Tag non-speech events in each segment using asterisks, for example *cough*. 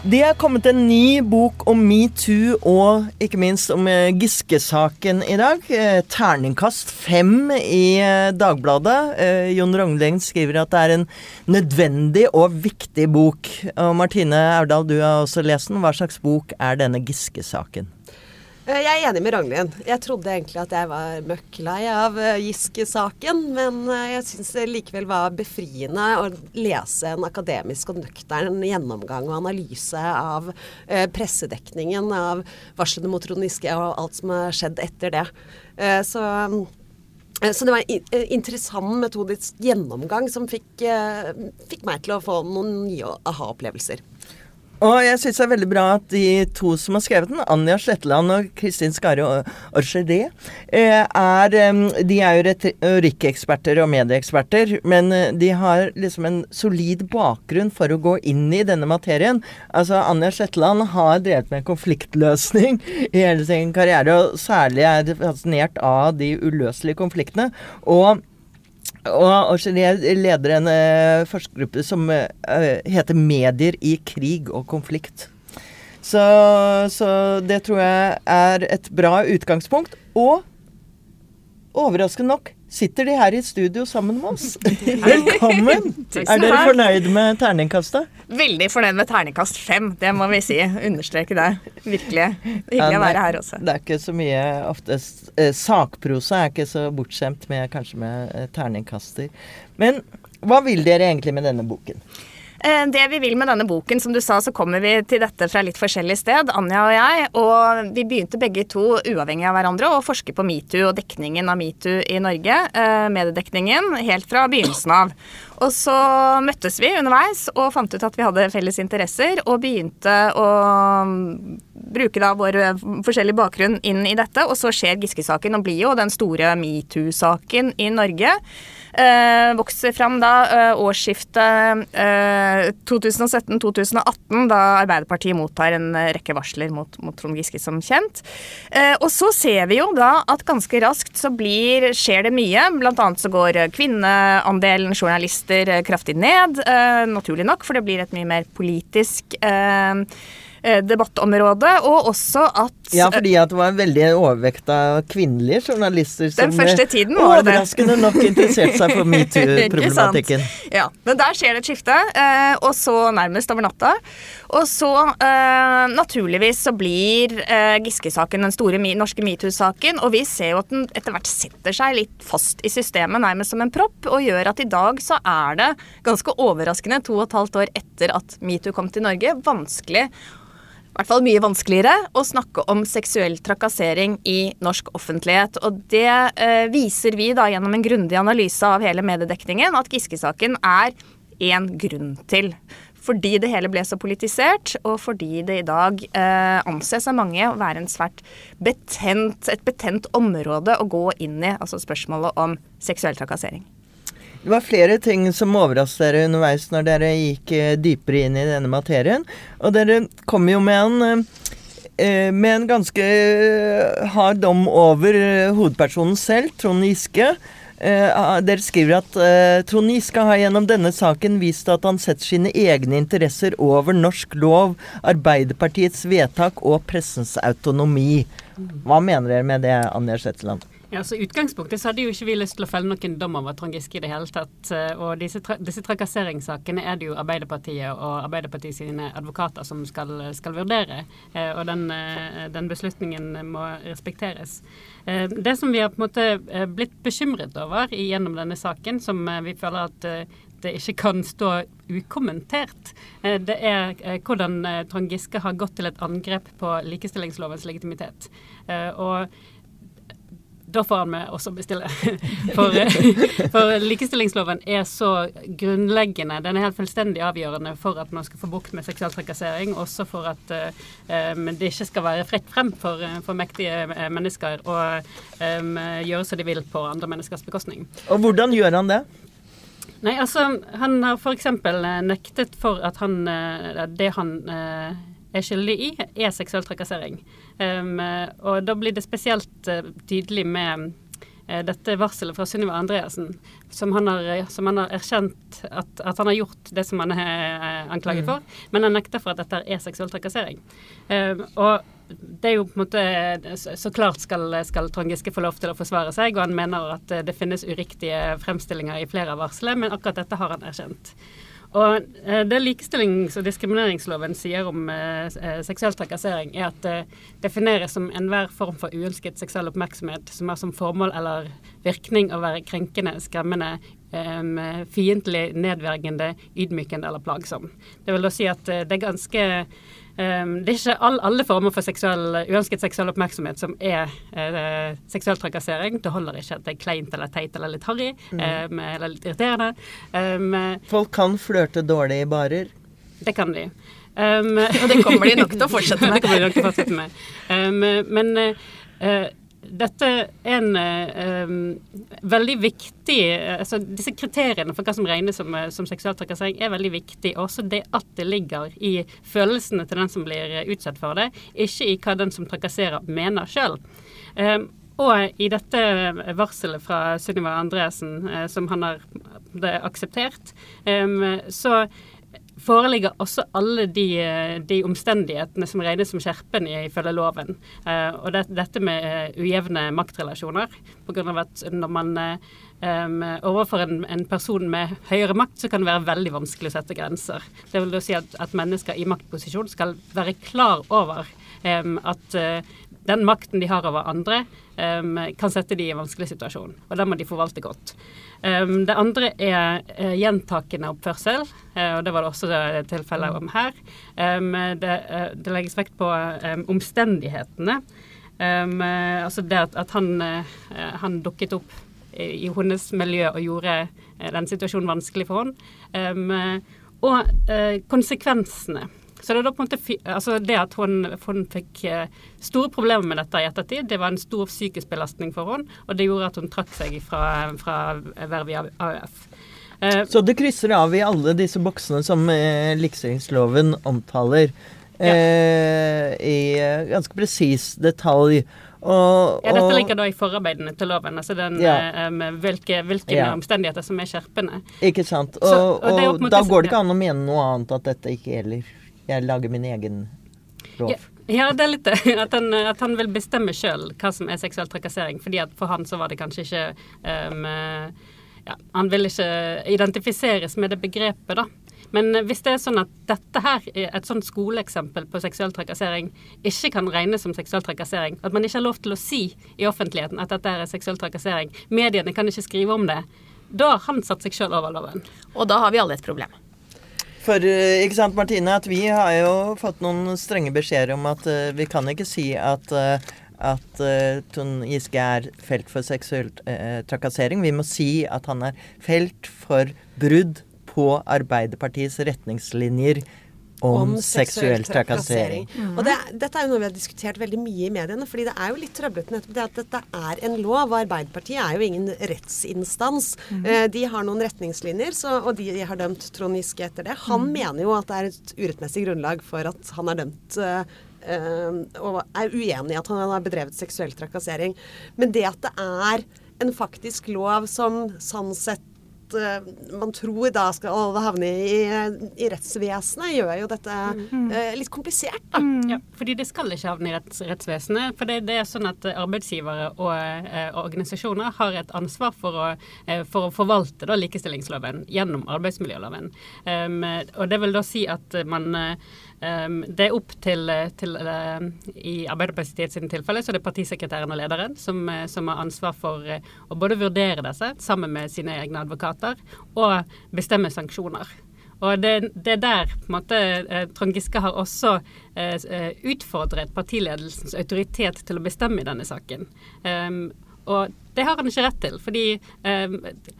Det er kommet en ny bok om metoo og ikke minst om eh, Giske-saken i dag. Eh, Terningkast fem i eh, Dagbladet. Jon Rognleng skriver at det er en nødvendig og viktig bok. Og Martine Aurdal, du har også lest den. Hva slags bok er denne Giske-saken? Eh, Jeg er enig med Ragnhild. Jeg trodde egentlig at jeg var møkk lei av eh, Giske-saken, men eh, jeg syns det likevel var befriende å lese en akademisk og nøktern gjennomgang og analyse av pressedekningen av varslene mot Trond Giske og alt som har skjedd etter det. Så så det var en interessant metodisk gjennomgang som fikk, fikk meg til å få noen nye aha-opplevelser. Og jeg syns det er veldig bra at de to som har skrevet den, Anja Sletteland og Kristin Skare Orgeré, er De er jo retorikkeksperter og medieeksperter, men eh, de har liksom en solid bakgrunn for å gå inn i denne materien. Altså, Anja Sletteland har drevet med konfliktløsning i hele sin karriere, og særlig er fascinert av de uløselige konfliktene. Og og jeg leder en eh, forskergruppe som eh, heter Medier i krig og konflikt. Så, så det tror jeg er et bra utgangspunkt. Og overraskende nok sitter de her i studio sammen med oss. *laughs* Velkommen! Er dere fornøyd med terningkastet? Veldig fornøyd med terningkast fem, det må vi si. Understreke det. Virkelig. Hyggelig å være her også. Det er ikke så mye ofte eh, Sakprosa er ikke så bortskjemt med kanskje med eh, terningkaster. Men hva vil dere egentlig med denne boken? Eh, Det vi vil med denne boken, som du sa, så kommer vi til dette fra litt forskjellig sted, Anja og jeg. Og vi begynte begge to, uavhengig av hverandre, å forske på metoo og dekningen av metoo i Norge. eh, Mediedekningen, helt fra begynnelsen av. Og så møttes vi underveis og fant ut at vi hadde felles interesser, og begynte å mm, bruke da vår eh, forskjellige bakgrunn inn i dette. Og så skjer Giske-saken og blir jo den store metoo-saken i Norge. Eh, vokser fram da eh, årsskiftet eh, 2017-2018, da Arbeiderpartiet mottar en eh, rekke varsler mot, mot Trond Giske, som kjent. Eh, og så ser vi jo da at ganske raskt så blir, skjer det mye. Blant annet så går eh, kvinneandelen journalister eh, kraftig ned, eh, naturlig nok, for det blir et mye mer politisk eh, eh, debattområde. Og også at Ja, fordi at det var en veldig overvekt av kvinnelige journalister som Den første eh, tiden var det overraskende nok interesserte seg for *laughs* metoo-problematikken. Ja, men der skjer det et skifte, eh, og så nærmest over natta. Og så, eh, naturligvis, så blir eh, Giske-saken den store norske metoo-saken, og vi ser jo at den etter hvert setter seg litt fast i systemet, nærmest som en propp, og gjør at i dag så er det ganske overraskende, to og et halvt år etter at metoo kom til Norge, vanskelig i hvert fall mye vanskeligere å snakke om seksuell trakassering i norsk offentlighet. Og det eh, viser vi da gjennom en grundig analyse av hele mediedekningen at Giske-saken er én grunn til. Fordi det hele ble så politisert, og fordi det i dag eh, anses av mange å være betent, et betent område å gå inn i, altså spørsmålet om seksuell trakassering. Det var flere ting som overrasket dere underveis når dere gikk eh, dypere inn i denne materien. Og dere kom jo med en eh, med en ganske eh, hard dom over eh, hovedpersonen selv, Trond Giske. Eh, ah, dere skriver at eh, Trond Giske har gjennom denne saken vist at han setter sine egne interesser over norsk lov, Arbeiderpartiets vedtak og pressens autonomi. Hva mener dere med det, Anja Shetland? Ja, så utgangspunktet så hadde jo ikke vi lyst til å felle noen dom over Trond Giske i det hele tatt. eh, Og disse, tra disse trakasseringssakene er det jo Arbeiderpartiet og Arbeiderpartiet sine advokater som skal, skal vurdere. eh, Og den, eh, den beslutningen må respekteres. Det som vi har på en måte blitt bekymret over gjennom denne saken, som vi føler at det ikke kan stå ukommentert, det er hvordan Trond Giske har gått til et angrep på likestillingslovens legitimitet. Og da får han med også bestille. *laughs* For, for likestillingsloven er så grunnleggende. Den er helt fullstendig avgjørende for at man skal få bukt med seksuell trakassering. Også for at um, det ikke skal være fritt frem for, eh, for mektige eh, mennesker å um, gjøre som de vil på andre menneskers bekostning. Og hvordan gjør han det? Nei, altså han har f.eks. nektet for at han det han er skyldig i, er seksuell trakassering. Um, og da blir det spesielt uh, tydelig med uh, dette varselet fra Sunniva Andreassen, som han har, som han har erkjent at, at, han har gjort det som han er anklaget mm. for, men han nekter for at dette er seksuell trakassering. Um, og det er jo på en måte Så klart skal, skal Trond Giske få lov til å forsvare seg, og han mener at det finnes uriktige fremstillinger i flere av varslene, men akkurat dette har han erkjent. Og eh, Det likestillings- og diskrimineringsloven sier om eh, eh, seksuell trakassering, er at det defineres som enhver form for uønsket seksuell oppmerksomhet som har som formål eller virkning å være krenkende, skremmende, eh, fiendtlig, nedverdigende, ydmykende eller plagsom. Det vil da si at det er ganske Um, det er ikke all, alle former for seksuell, uønsket seksuell oppmerksomhet som er uh, seksuell trakassering. Det holder ikke at det er kleint eller teit eller litt harry mm. um, eller litt irriterende. Um, Folk kan flørte dårlig i barer. Det kan de. og det kommer de nok til å fortsette *laughs* med. det kommer de nok til å fortsette med. men uh, dette er en um, veldig viktig altså Disse kriteriene for hva som regnes som, eh, som seksuell trakassering, er veldig viktig. Også det at det ligger i følelsene til den som blir utsatt for det, ikke i hva den som trakasserer, mener sjøl. Um, ehm, og i dette varselet fra Sunniva Andresen, uh, som han har akseptert, um, så foreligger også alle de, de, omstendighetene som regnes som skjerpende ifølge loven. Uh, og det, dette med uh, ujevne maktrelasjoner. På grunn av at når man um, overfor en, en, person med høyere makt, så kan det være veldig vanskelig å sette grenser. Det vil da si at, at mennesker i maktposisjon skal være klar over um, at uh, den makten de har over andre, um, kan sette de i en vanskelig situasjon. Og den må de forvalte godt. Um, det andre er uh, gjentakende oppførsel, uh, og det var det også tilfeller om her. Um, det, uh, det, legges vekt på omstendighetene. altså det at, at han, han, dukket opp i, i hennes miljø og gjorde den situasjonen vanskelig for henne. og konsekvensene. Så det, måte, altså det at hun, hun, fikk eh, store problemer med dette i ettertid, det var en stor psykisk belastning for henne, og det gjorde at hun trakk seg fra, fra vervet i AUF. Eh, Så det krysser av i alle disse boksene som eh, likestillingsloven omtaler, ja. eh, i eh, ganske presis detalj. Og, ja, dette ligger da i forarbeidene til loven, altså den, ja. um, hvilke, hvilke ja. omstendigheter som er skjerpende. Ikke sant. Og, Så, og, og da går det ikke an å mene noe annet at dette ikke gjelder jeg lager min egen lov. Ja, ja det er litt det. *laughs* At han, at han vil bestemme sjøl hva som er seksuell trakassering. fordi at for han så var det kanskje ikke um, ja, Han vil ikke identifiseres med det begrepet, da. Men hvis det er sånn at dette her er et sånt skoleeksempel på seksuell trakassering ikke kan regnes som seksuell trakassering, at man ikke har lov til å si i offentligheten at dette er seksuell trakassering, mediene kan ikke skrive om det, da har han satt seg sjøl over loven. Og da har vi alle et problem. For eh, ikke sant, Martine, at vi har jo fått noen strenge beskjeder om at uh, vi kan ikke si at uh, at uh, Trond Giske er felt for seksuell uh, trakassering. Vi må si at han er felt for brudd på Arbeiderpartiets retningslinjer om, om seksuell trakassering. Mm. Og det, Dette er jo noe vi har diskutert veldig mye i mediene. fordi det er jo litt trøblete nettopp det at dette er en lov. Og Arbeiderpartiet er jo ingen rettsinstans. Mm. Eh, de har noen retningslinjer, så, og de har dømt Trond Giske etter det. Han mm. mener jo at det er et urettmessig grunnlag for at han er dømt. Eh, Uh, og er uenig i at han har bedrevet seksuell trakassering. Men det at det er en faktisk lov som sånn sett uh, man tror da skal alle havne i, i, rettsvesenet, gjør jo dette uh, litt komplisert. da. Mm. Ja, fordi det skal ikke havne i retts, rettsvesenet. For det, det, er sånn at arbeidsgivere og, uh, organisasjoner har et ansvar for å, for å forvalte da, likestillingsloven gjennom arbeidsmiljøloven. Um, og det vil da si at man Um, det er opp til, til uh, I Arbeiderpartiet sin tilfelle så er det partisekretæren og lederen som, uh, som har ansvar for uh, å både vurdere disse sammen med sine egne advokater og bestemme sanksjoner. Og det, det er der på en måte, Trond Giske har også utfordret partiledelsens autoritet til å bestemme i denne saken. Um, og det har han ikke rett til, fordi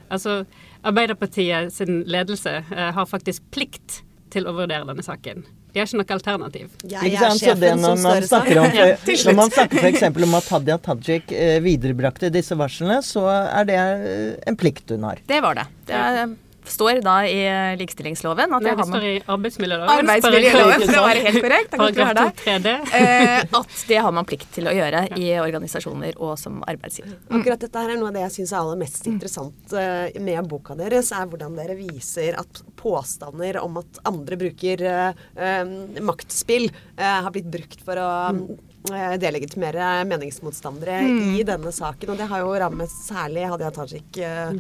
altså, Arbeiderpartiet sin ledelse har faktisk plikt til å vurdere denne saken. De har ikke noe alternativ. Jeg er sjefen som man snakker om, ja, Når man snakker f.eks. om at Hadia Tajik eh, viderebrakte disse varslene, så er det en plikt hun har. Det var det. Det er står da i likestillingsloven at Nei, det det har man står i arbeidsmiljøloven. Arbeidsmiljøloven, for å være helt korrekt. Paragraf det. 2 Eh, at det har man plikt til å gjøre i organisasjoner og som arbeidsgiver. Akkurat dette her er noe av det jeg syns er aller mest interessant eh, med boka deres, er hvordan dere viser at påstander om at andre bruker eh, maktspill, har blitt brukt for å eh, delegitimere meningsmotstandere i denne saken. Og det har jo rammet særlig Hadia Tajik eh,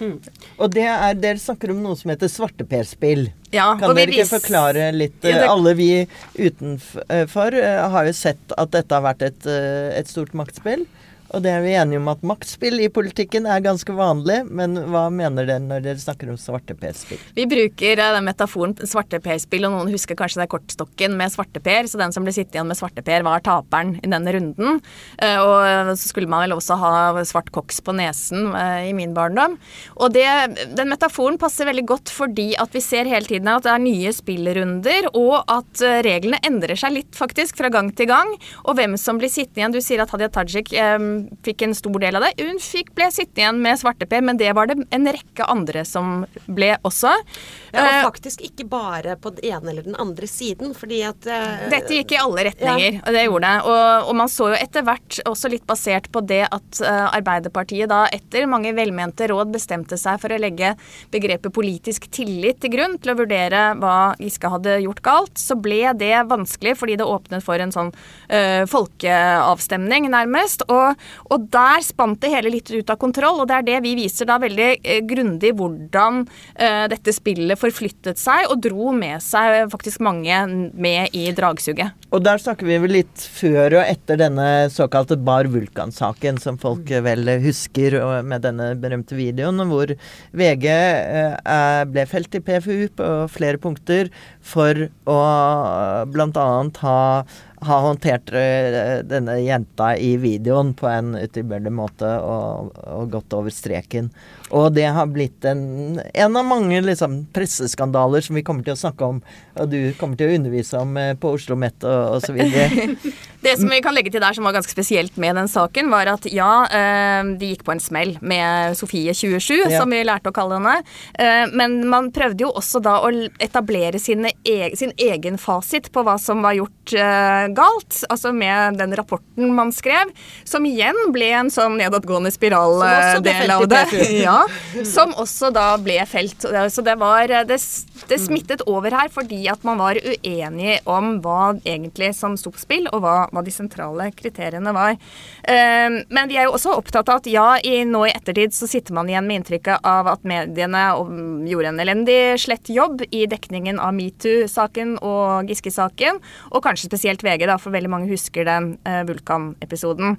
hardt. Og det er, dere snakker om noe som heter svarteperspill. Ja, kan dere ikke forklare litt? Ja, det- Alle vi utenfor eh, har jo sett at dette har vært et, eh, et stort maktspill. Og det er vi enige om at maktspill i politikken er ganske vanlig. Men hva mener dere når dere snakker om svarteperspill? Vi bruker eh, den metaforen svarteperspill, og noen husker kanskje det er kortstokken med svarteper. Så den som ble sittende igjen med svarteper, var taperen i denne runden. Eh, Og så skulle man vel også ha svart koks på nesen eh, i min barndom. Og det, den metaforen passer veldig godt fordi at vi ser hele tiden at det er nye spillrunder, og at reglene endrer seg litt faktisk fra gang til gang. Og hvem som blir sittende igjen. Du sier at Hadia Tajik fikk en stor del av det. Hun fikk, ble sittende igjen med svarteper, men det var det en rekke andre som ble også. Ja, og Eh, faktisk ikke bare på den ene eller den andre siden, fordi at uh, Dette gikk i alle retninger, og det gjorde det. Og, og man så jo etter hvert, også litt basert på det at eh, Arbeiderpartiet da etter mange velmente råd bestemte seg for å legge begrepet politisk tillit til grunn til å vurdere hva Giske hadde gjort galt, så ble det vanskelig fordi det åpnet for en sånn uh, folkeavstemning, nærmest. Og, og der spant det hele litt ut av kontroll, og det er det vi viser da veldig eh, grundig hvordan eh, dette spillet forflyttet seg og dro med seg faktisk mange med i dragsuget. Og der snakker vi vel litt før og etter denne såkalte Bar Vulkan-saken, som folk eh, vel husker med denne berømte videoen, hvor VG eh, ble felt i PFU på flere punkter for å bl.a. ha ha håndtert eh, denne jenta i videoen på en utilbørlig måte og, og gått over streken. Og det har blitt en, en av mange liksom, presseskandaler som vi kommer til å snakke om, og du kommer til å undervise om eh, på Oslo Met og osv. *laughs* Det som vi kan legge til der som var ganske spesielt med den saken, var at ja, eh, de gikk på en smell med Sofie 27, Ja. som vi lærte å kalle henne. Eh, Men man prøvde jo også da å etablere e sin egen fasit på hva som var gjort galt. Altså med den rapporten man skrev, som igjen ble en sånn nedadgående spiral-del av det. *laughs* Ja, *laughs* som også da ble felt. Så det var Det, det smittet over her fordi at man var uenige om hva egentlig som sto på spill, og hva, hva de sentrale kriteriene var. Eh, Men vi er jo også opptatt av at ja, i, nå i ettertid så sitter man igjen med inntrykket av at mediene um, gjorde en elendig slett jobb i dekningen av metoo-saken og Giske-saken, og kanskje spesielt VG, da, for veldig mange husker den eh, Vulkan-episoden.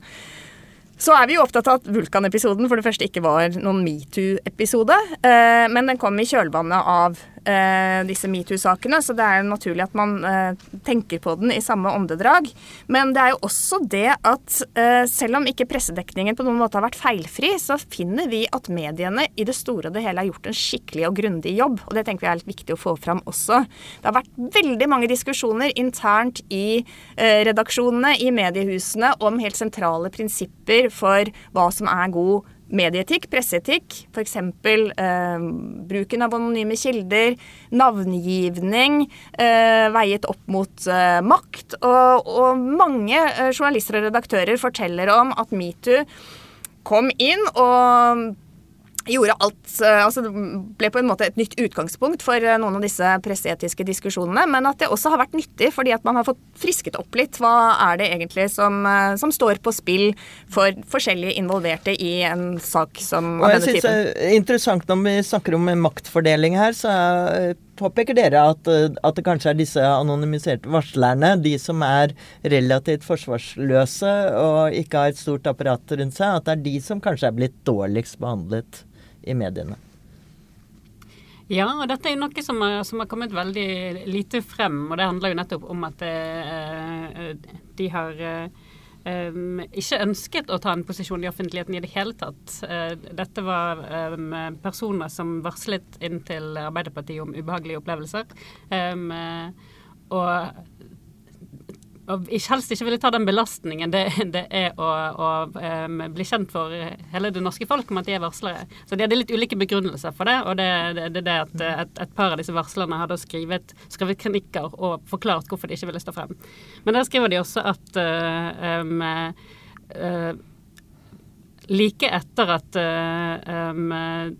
Så er vi jo opptatt av at Vulkan-episoden for det første ikke var noen metoo-episode, eh, men den kom i kjølvannet av disse metoo-sakene, så det er naturlig at man eh, tenker på den i samme åndedrag. Men det er jo også det at eh, selv om ikke pressedekningen på noen måte har vært feilfri, så finner vi at mediene i det store og det hele har gjort en skikkelig og grundig jobb, og det tenker vi er litt viktig å få fram også. Det har vært veldig mange diskusjoner internt i eh, redaksjonene, i mediehusene, om helt sentrale prinsipper for hva som er god medieetikk, presseetikk, f.eks. Eh, bruken av anonyme kilder, navngivning, eh, veiet opp mot eh, makt. Og, og mange eh, journalister og redaktører forteller om at metoo kom inn og gjorde alt eh, Altså det ble på en måte et nytt utgangspunkt for eh, noen av disse presseetiske diskusjonene, men at det også har vært nyttig fordi at man har fått frisket opp litt. Hva er det egentlig som, eh, som står på spill for forskjellige involverte i en sak som Og av jeg denne synes det typen? er interessant når vi snakker om maktfordeling her, så påpeker dere at, at det kanskje er disse anonymiserte varslerne, de som er relativt forsvarsløse og ikke har et stort apparat rundt seg, at det er de som kanskje er blitt dårligst behandlet i mediene. Ja, og dette er jo noe som, er, som har kommet veldig lite frem, og det handler jo nettopp om at eh, de har eh, um, ikke ønsket å ta en posisjon i offentligheten i det hele tatt. Eh, dette var um, personer som varslet inn til Arbeiderpartiet om ubehagelige opplevelser. Um, eh, og og helst ikke ville ta den belastningen det, det er å, å um, bli kjent for hele det norske folk om at de er varslere. Så de hadde litt ulike begrunnelser for det. Og det er det, det, at et, et, par av disse varslerne hadde skrevet, skrevet kronikker og forklart hvorfor de ikke ville stå frem. Men der skriver de også at uh, um, uh, Like etter at uh, um,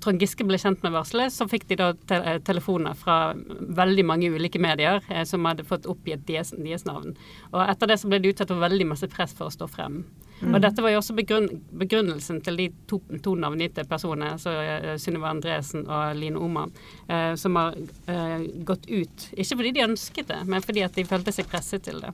Trond Giske ble kjent med varselet, så fikk de da te eh, telefoner fra veldig mange ulike medier uh, som hadde fått oppgitt deres, deres, navn. Og etter det så ble de utsatt for veldig masse press for å stå frem. Mm. Og dette var jo også begrunn begrunnelsen til de to, to navngitte personene, altså uh, Sunniva Andresen og Line Oma, som har gått ut. Ikke fordi de ønsket det, men fordi at de følte seg presset til det.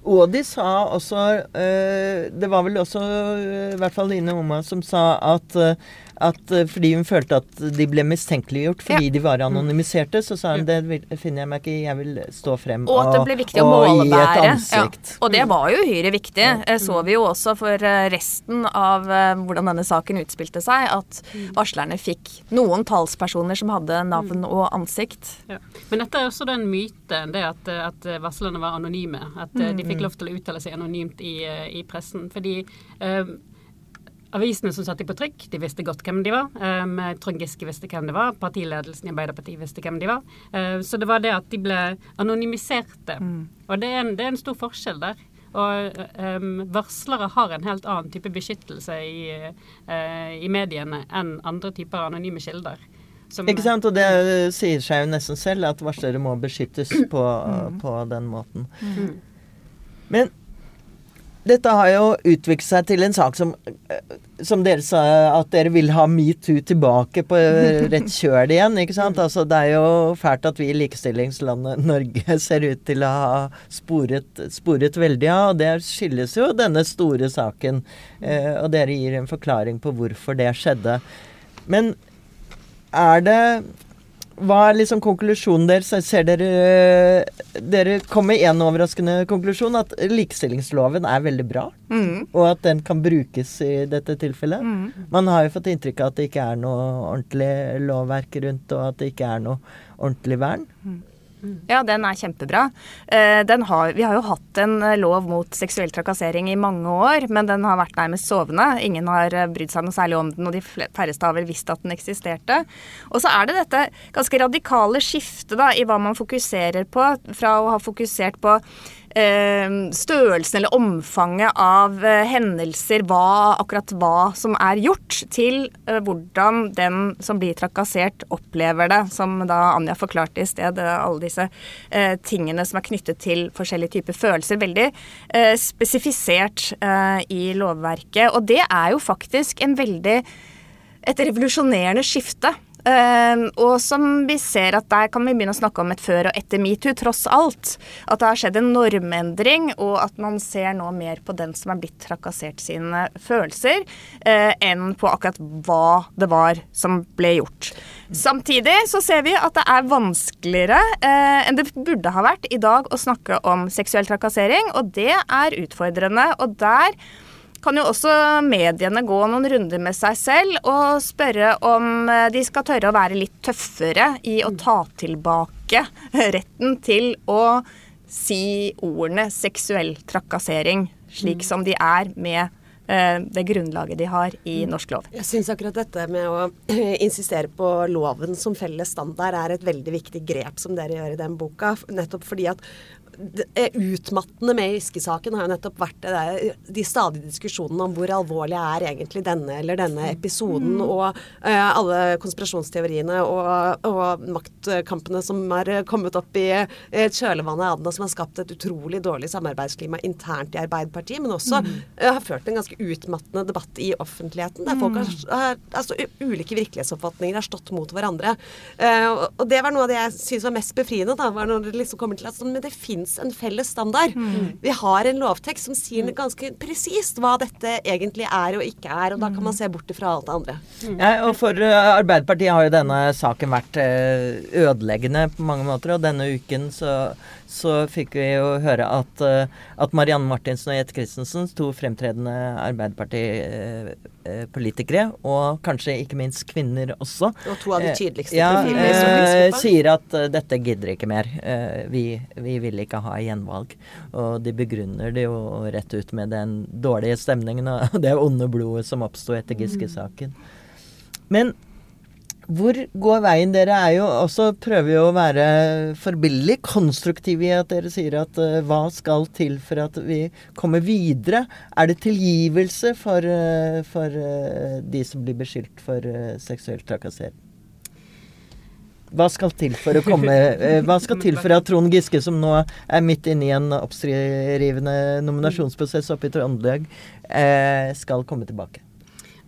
Og de sa også uh, Det var vel også uh, i hvert fall Line Oma som sa at uh, at uh, fordi hun følte at de ble mistenkeliggjort fordi ja. de var anonymiserte, så sa hun det finner jeg meg ikke i, jeg vil stå frem og, og at det ble viktig å målebære. Ja. Og det var jo uhyre viktig. Ja. Så vi jo også for eh, resten av hvordan denne saken utspilte seg, at mm. varslerne fikk noen talspersoner som hadde navn mm. og ansikt. Men dette er også den myten, det at, at varslerne var anonyme. At de fikk mm. lov til å uttale seg anonymt i, i pressen. Fordi uh, Avisene som satte dem på trykk, de visste godt hvem de var. Um, Trond Giske visste hvem det var. Partiledelsen i Arbeiderpartiet visste hvem de var. Uh, så det var det at de ble anonymiserte. Mm. Og det er, en, det er, en, stor forskjell der. Og um, varslere har en helt annen type beskyttelse i, uh, i mediene enn andre typer anonyme kilder. Som, Ikke sant, og det sier seg jo nesten selv at varslere må beskyttes på, mm. på den måten. Mm. Men dette har jo utviklet seg til en sak som, eh, som dere sa, at dere vil ha metoo tilbake på rett kjøl igjen. ikke sant? Altså, det er jo fælt at vi i likestillingslandet *laughs* Norge ser ut til å ha sporet, sporet veldig av. Og det skyldes jo denne store saken. Eh, og dere gir en forklaring på hvorfor det skjedde. Men er det hva er liksom konklusjonen deres? Ser dere Dere kom med en overraskende konklusjon, at likestillingsloven er veldig bra. Mm. Og at den kan brukes i dette tilfellet. Mm. Man har jo fått inntrykk av at det ikke er noe ordentlig lovverk rundt, og at det ikke er noe ordentlig vern. Mm. Ja, den er kjempebra. Eh, den har, vi har jo hatt en eh, lov mot seksuell trakassering i mange år, men den har vært nærmest sovende. Ingen har eh, brydd seg noe særlig om den, og de færreste har vel visst at den eksisterte. Og så er det dette ganske radikale skiftet da, i hva man fokuserer på, fra å ha fokusert på størrelsen eller omfanget av eh, hendelser, hva, akkurat hva som er gjort, til eh, hvordan den som blir trakassert, opplever det. Som da Anja forklarte i sted, alle disse tingene som er knyttet til forskjellige typer følelser. Veldig spesifisert i lovverket. Og det er jo faktisk en veldig et revolusjonerende skifte Uh, og som vi ser at der kan vi begynne å snakke om et før og etter metoo, tross alt. At det har skjedd en normendring, og at man ser nå mer på den som er blitt trakassert sine følelser, uh, enn på akkurat hva det var som ble gjort. Samtidig så ser vi at det er vanskeligere uh, enn det burde ha vært i dag å snakke om seksuell trakassering, og det er utfordrende. Og der kan jo også mediene gå noen runder med seg selv og spørre om eh, de skal tørre å være litt tøffere i å ta tilbake retten til å si ordene seksuell trakassering, slik som de er med eh, det grunnlaget de har i norsk lov. Jeg syns akkurat dette med å *clears throat* insistere på loven som felles standard er et veldig viktig grep som dere gjør i den boka. Nettopp fordi at utmattende med Giske-saken har jo nettopp vært der, de stadige diskusjonene om hvor alvorlig er egentlig denne eller denne episoden, mm. og uh, alle konspirasjonsteoriene og, og, maktkampene som er kommet opp i et kjølvannet av den, som har skapt et utrolig dårlig samarbeidsklima internt i Arbeiderpartiet, men også mm. uh, har ført en ganske utmattende debatt i offentligheten, der folk har, mm. har altså, ulike virkelighetsoppfatninger har stått mot hverandre. Uh, og det var noe av det jeg syns var mest befriende, da, var når det liksom kommer til at sånn, men det finnes fins en felles standard. Mm. Vi har en lovtekst som sier mm. ganske presist hva dette egentlig er og ikke er, og da kan man se bort ifra alt det andre. Mm. Ja, og for uh, Arbeiderpartiet har jo denne saken vært uh, ødeleggende på mange måter, og denne uken så så fikk vi jo høre at, uh, at Marianne Martinsen og Jette Christensen, to fremtredende Arbeiderparti-politikere, og kanskje ikke minst kvinner også Og to av de tydeligste ja, profilene i Sier at dette gidder ikke mer. Vi, vi, vil ikke ikke ha gjenvalg. Og de begrunner det jo rett ut med den dårlige stemningen og *laughs* det onde blodet som oppsto etter Giske-saken. Men hvor går veien? Dere er jo også prøver jo å være forbilledlig konstruktive i at dere sier at uh, hva skal til for at vi kommer videre? Er det tilgivelse for, uh, for uh, de som blir beskyldt for seksuell trakassering? Hva skal til for å komme Hva skal til for at Trond Giske, som nå er midt inne i en oppstrivende nominasjonsprosess oppe i Trøndelag, skal komme tilbake?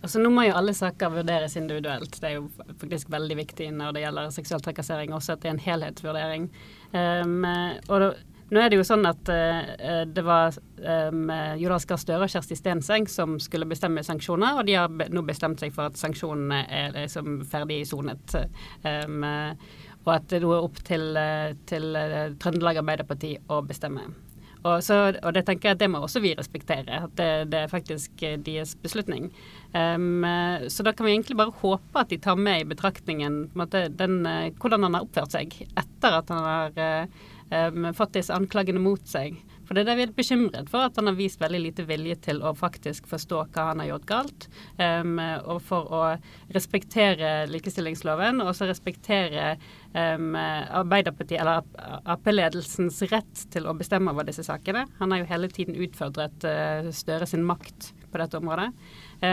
Altså Nå må jo alle saker vurderes individuelt. Det er jo faktisk veldig viktig når det gjelder seksuell trakassering, også at det er en helhetsvurdering. Um, og nå er det jo sånn at uh, det var um, Jonas Gahr Støre og Kjersti Stenseng som skulle bestemme sanksjoner, og de har be nå bestemt seg for at sanksjonene er liksom ferdig sonet. Um, og at det nå er opp til, til Trøndelag Arbeiderparti å bestemme. Og, så, og, det tenker jeg at det må også vi respektere. At det, det er faktisk eh, deres beslutning. Um, så da kan vi egentlig bare håpe at de tar med i betraktningen måte, den, eh, hvordan han har oppført seg etter at han har um, fått disse anklagene mot seg. For det er det vi er bekymret for, at han har vist veldig lite vilje til å faktisk forstå hva han har gjort galt. Um, og for å respektere likestillingsloven, og også respektere um, Arbeiderpartiet, eller Ap-ledelsens rett til å bestemme over disse sakene. Han har jo hele tiden utfordret uh, Støre sin makt på dette området.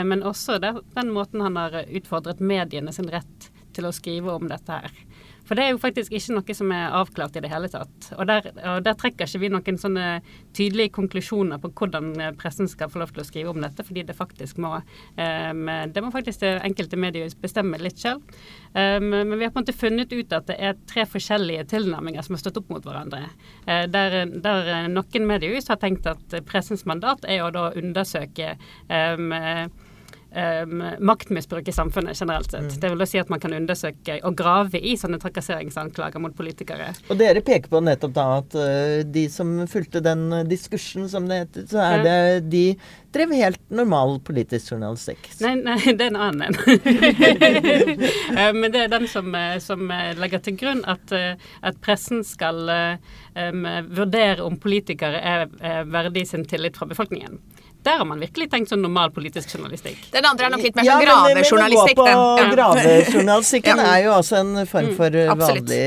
Men også det, den måten han har utfordret mediene sin rett til å skrive om dette her. For det er jo faktisk ikke noe som er avklart i det hele tatt. Og der, og der trekker ikke vi noen sånne tydelige konklusjoner på hvordan pressen skal få lov til å skrive om dette, fordi det faktisk må um, Det må faktisk det enkelte medier bestemme litt selv. Um, men vi har på en måte funnet ut at det er tre forskjellige tilnærminger som har stått opp mot hverandre. Uh, der, der noen mediehus har tenkt at pressens mandat er å da undersøke um, um, maktmisbruk i samfunnet generelt sett. Mm. Det vil da si at man kan undersøke og grave i sånne trakasseringsanklager mot politikere. Og dere peker på nettopp da at uh, de som fulgte den uh, diskursen, som det heter, så er det de drev helt normal politisk journalistikk. Nei, nei det er en annen en. *laughs* men det er den som, som legger til grunn at, at pressen skal um, vurdere om politikere er, er verdig sin tillit fra befolkningen. Der har man virkelig tenkt sånn normal politisk journalistikk. Den andre er nok litt mer sånn ja, gravejournalistikk. Ja. Gravejournalistikken *laughs* er jo også en form mm, for mm, vanlig,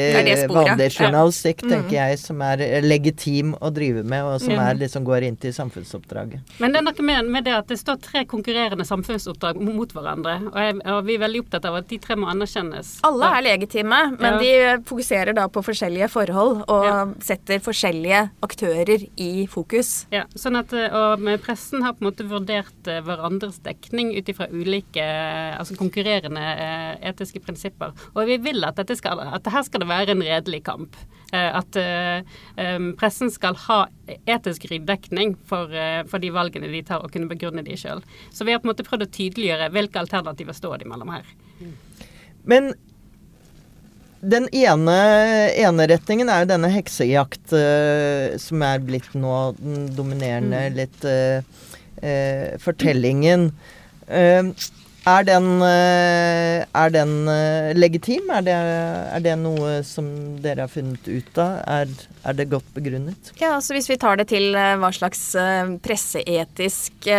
vanlig, journalistikk, ja. tenker jeg, som er legitim å drive med, og som er, liksom, går inn til samfunnsoppdraget. Men det er noe med, med, det at det står tre konkurrerende samfunnsoppdrag mot hverandre, og, jeg, og, vi er veldig opptatt av at de tre må anerkjennes. Alle er legitime, men de fokuserer da på forskjellige forhold, og setter forskjellige aktører i fokus. Ja, sånn at, og med pressen har på en måte vurdert eh, hverandres dekning ut ifra ulike eh, altså konkurrerende eh, etiske prinsipper. Og vi vil at, dette skal, at her skal det være en redelig kamp. At pressen skal ha etisk ryggdekning for, for, de valgene de tar, og kunne begrunne de sjøl. Så vi har på en måte prøvd å tydeliggjøre hvilke alternativer står de mellom her. Men den ene, ene, retningen er jo denne heksejakt uh, som er blitt nå den dominerende mm. litt uh, uh, fortellingen. Er den, eh, er den eh, legitim? Er det, er det, noe som dere har funnet ut av? Er, er, det godt begrunnet? Ja, altså Hvis vi tar det til eh, hva slags presseetisk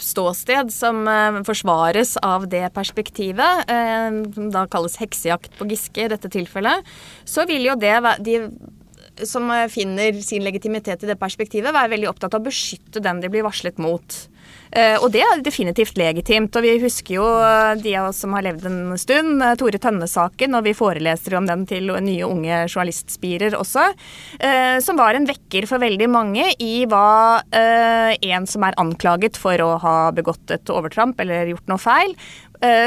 ståsted som forsvares av det perspektivet, som da kalles heksejakt på Giske i dette tilfellet, så vil jo det de som finner sin legitimitet i det perspektivet, være veldig opptatt av å beskytte den de blir varslet mot. Uh, og det er definitivt legitimt. Og vi husker jo uh, de av oss som har levd en stund, uh, Tore Tønne-saken, og vi foreleser om den til nye unge journalistspirer også, som var en vekker for veldig mange i hva en som er anklaget for å ha begått et overtramp eller gjort noe feil,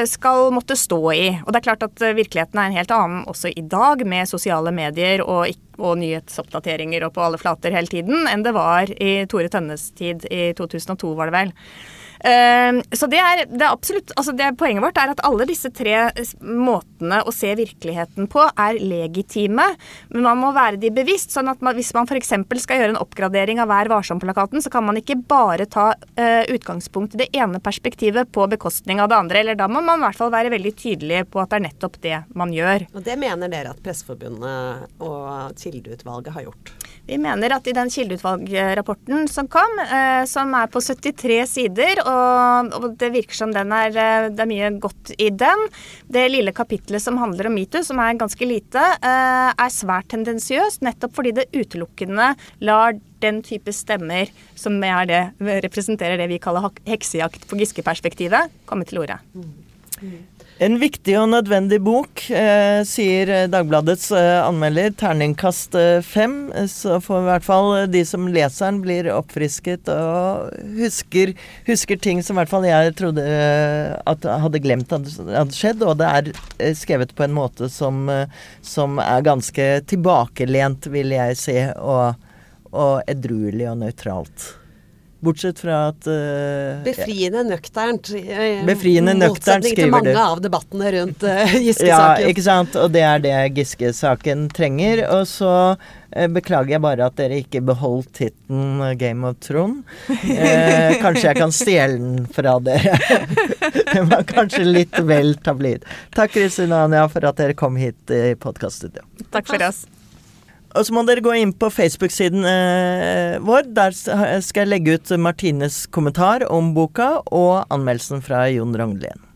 skal måtte stå i. Og det er klart at virkeligheten er en helt annen også i dag, med sosiale medier og, og nyhetsoppdateringer og på alle flater hele tiden, enn det var i Tore Tønnes tid i 2002, var det vel. Eh, så det er, det er absolutt altså det Poenget vårt er at alle disse tre måtene å se virkeligheten på er legitime, men man må være de bevisst. sånn at man, Hvis man f.eks. skal gjøre en oppgradering av Vær varsom-plakaten, så kan man ikke bare ta eh, utgangspunkt i det ene perspektivet på bekostning av det andre. eller Da må man i hvert fall være veldig tydelig på at det er nettopp det man gjør. Og det mener dere at Presseforbundet og Kildeutvalget har gjort? Vi mener at i den kildeutvalgrapporten som kom, eh, som er på 73 sider, og, det virker som er, eh, det er mye godt i den, det lille kapitlet som handler om metoo, som er ganske lite, eh, er svært tendensiøst, nettopp fordi det utelukkende lar den type stemmer som det, representerer det vi kaller heksejakt på Giske-perspektivet, komme til orde. En viktig og nødvendig bok, eh, sier Dagbladets eh, anmelder. Terningkast eh, fem. Så får i hvert fall de som leser den, blir oppfrisket og husker, husker ting som i hvert fall jeg trodde eh, at hadde glemt hadde, hadde skjedd. Og det er eh, skrevet på en måte som, eh, som er ganske tilbakelent, vil jeg si, og, og edruelig og nøytralt. Bortsett fra at uh, Befriende nøkternt. eh, Befriende nøkternt, motsetning til mange du. av debattene rundt uh, *laughs* Ja, Giske-saken. ikke sant. Og det er det Giske-saken trenger. Og så uh, beklager jeg bare at dere ikke beholdt tittelen Game of Thrones. Eh, *laughs* kanskje jeg kan stjele den fra dere. *laughs* den var kanskje litt vel tabloid. Takk Kristin og Anja for at dere kom hit i podkaststudio. Takk for oss. Og så må dere gå inn på Facebook-siden eh, vår. Der skal jeg legge ut Martines kommentar om boka og anmeldelsen fra Jon Rognlien.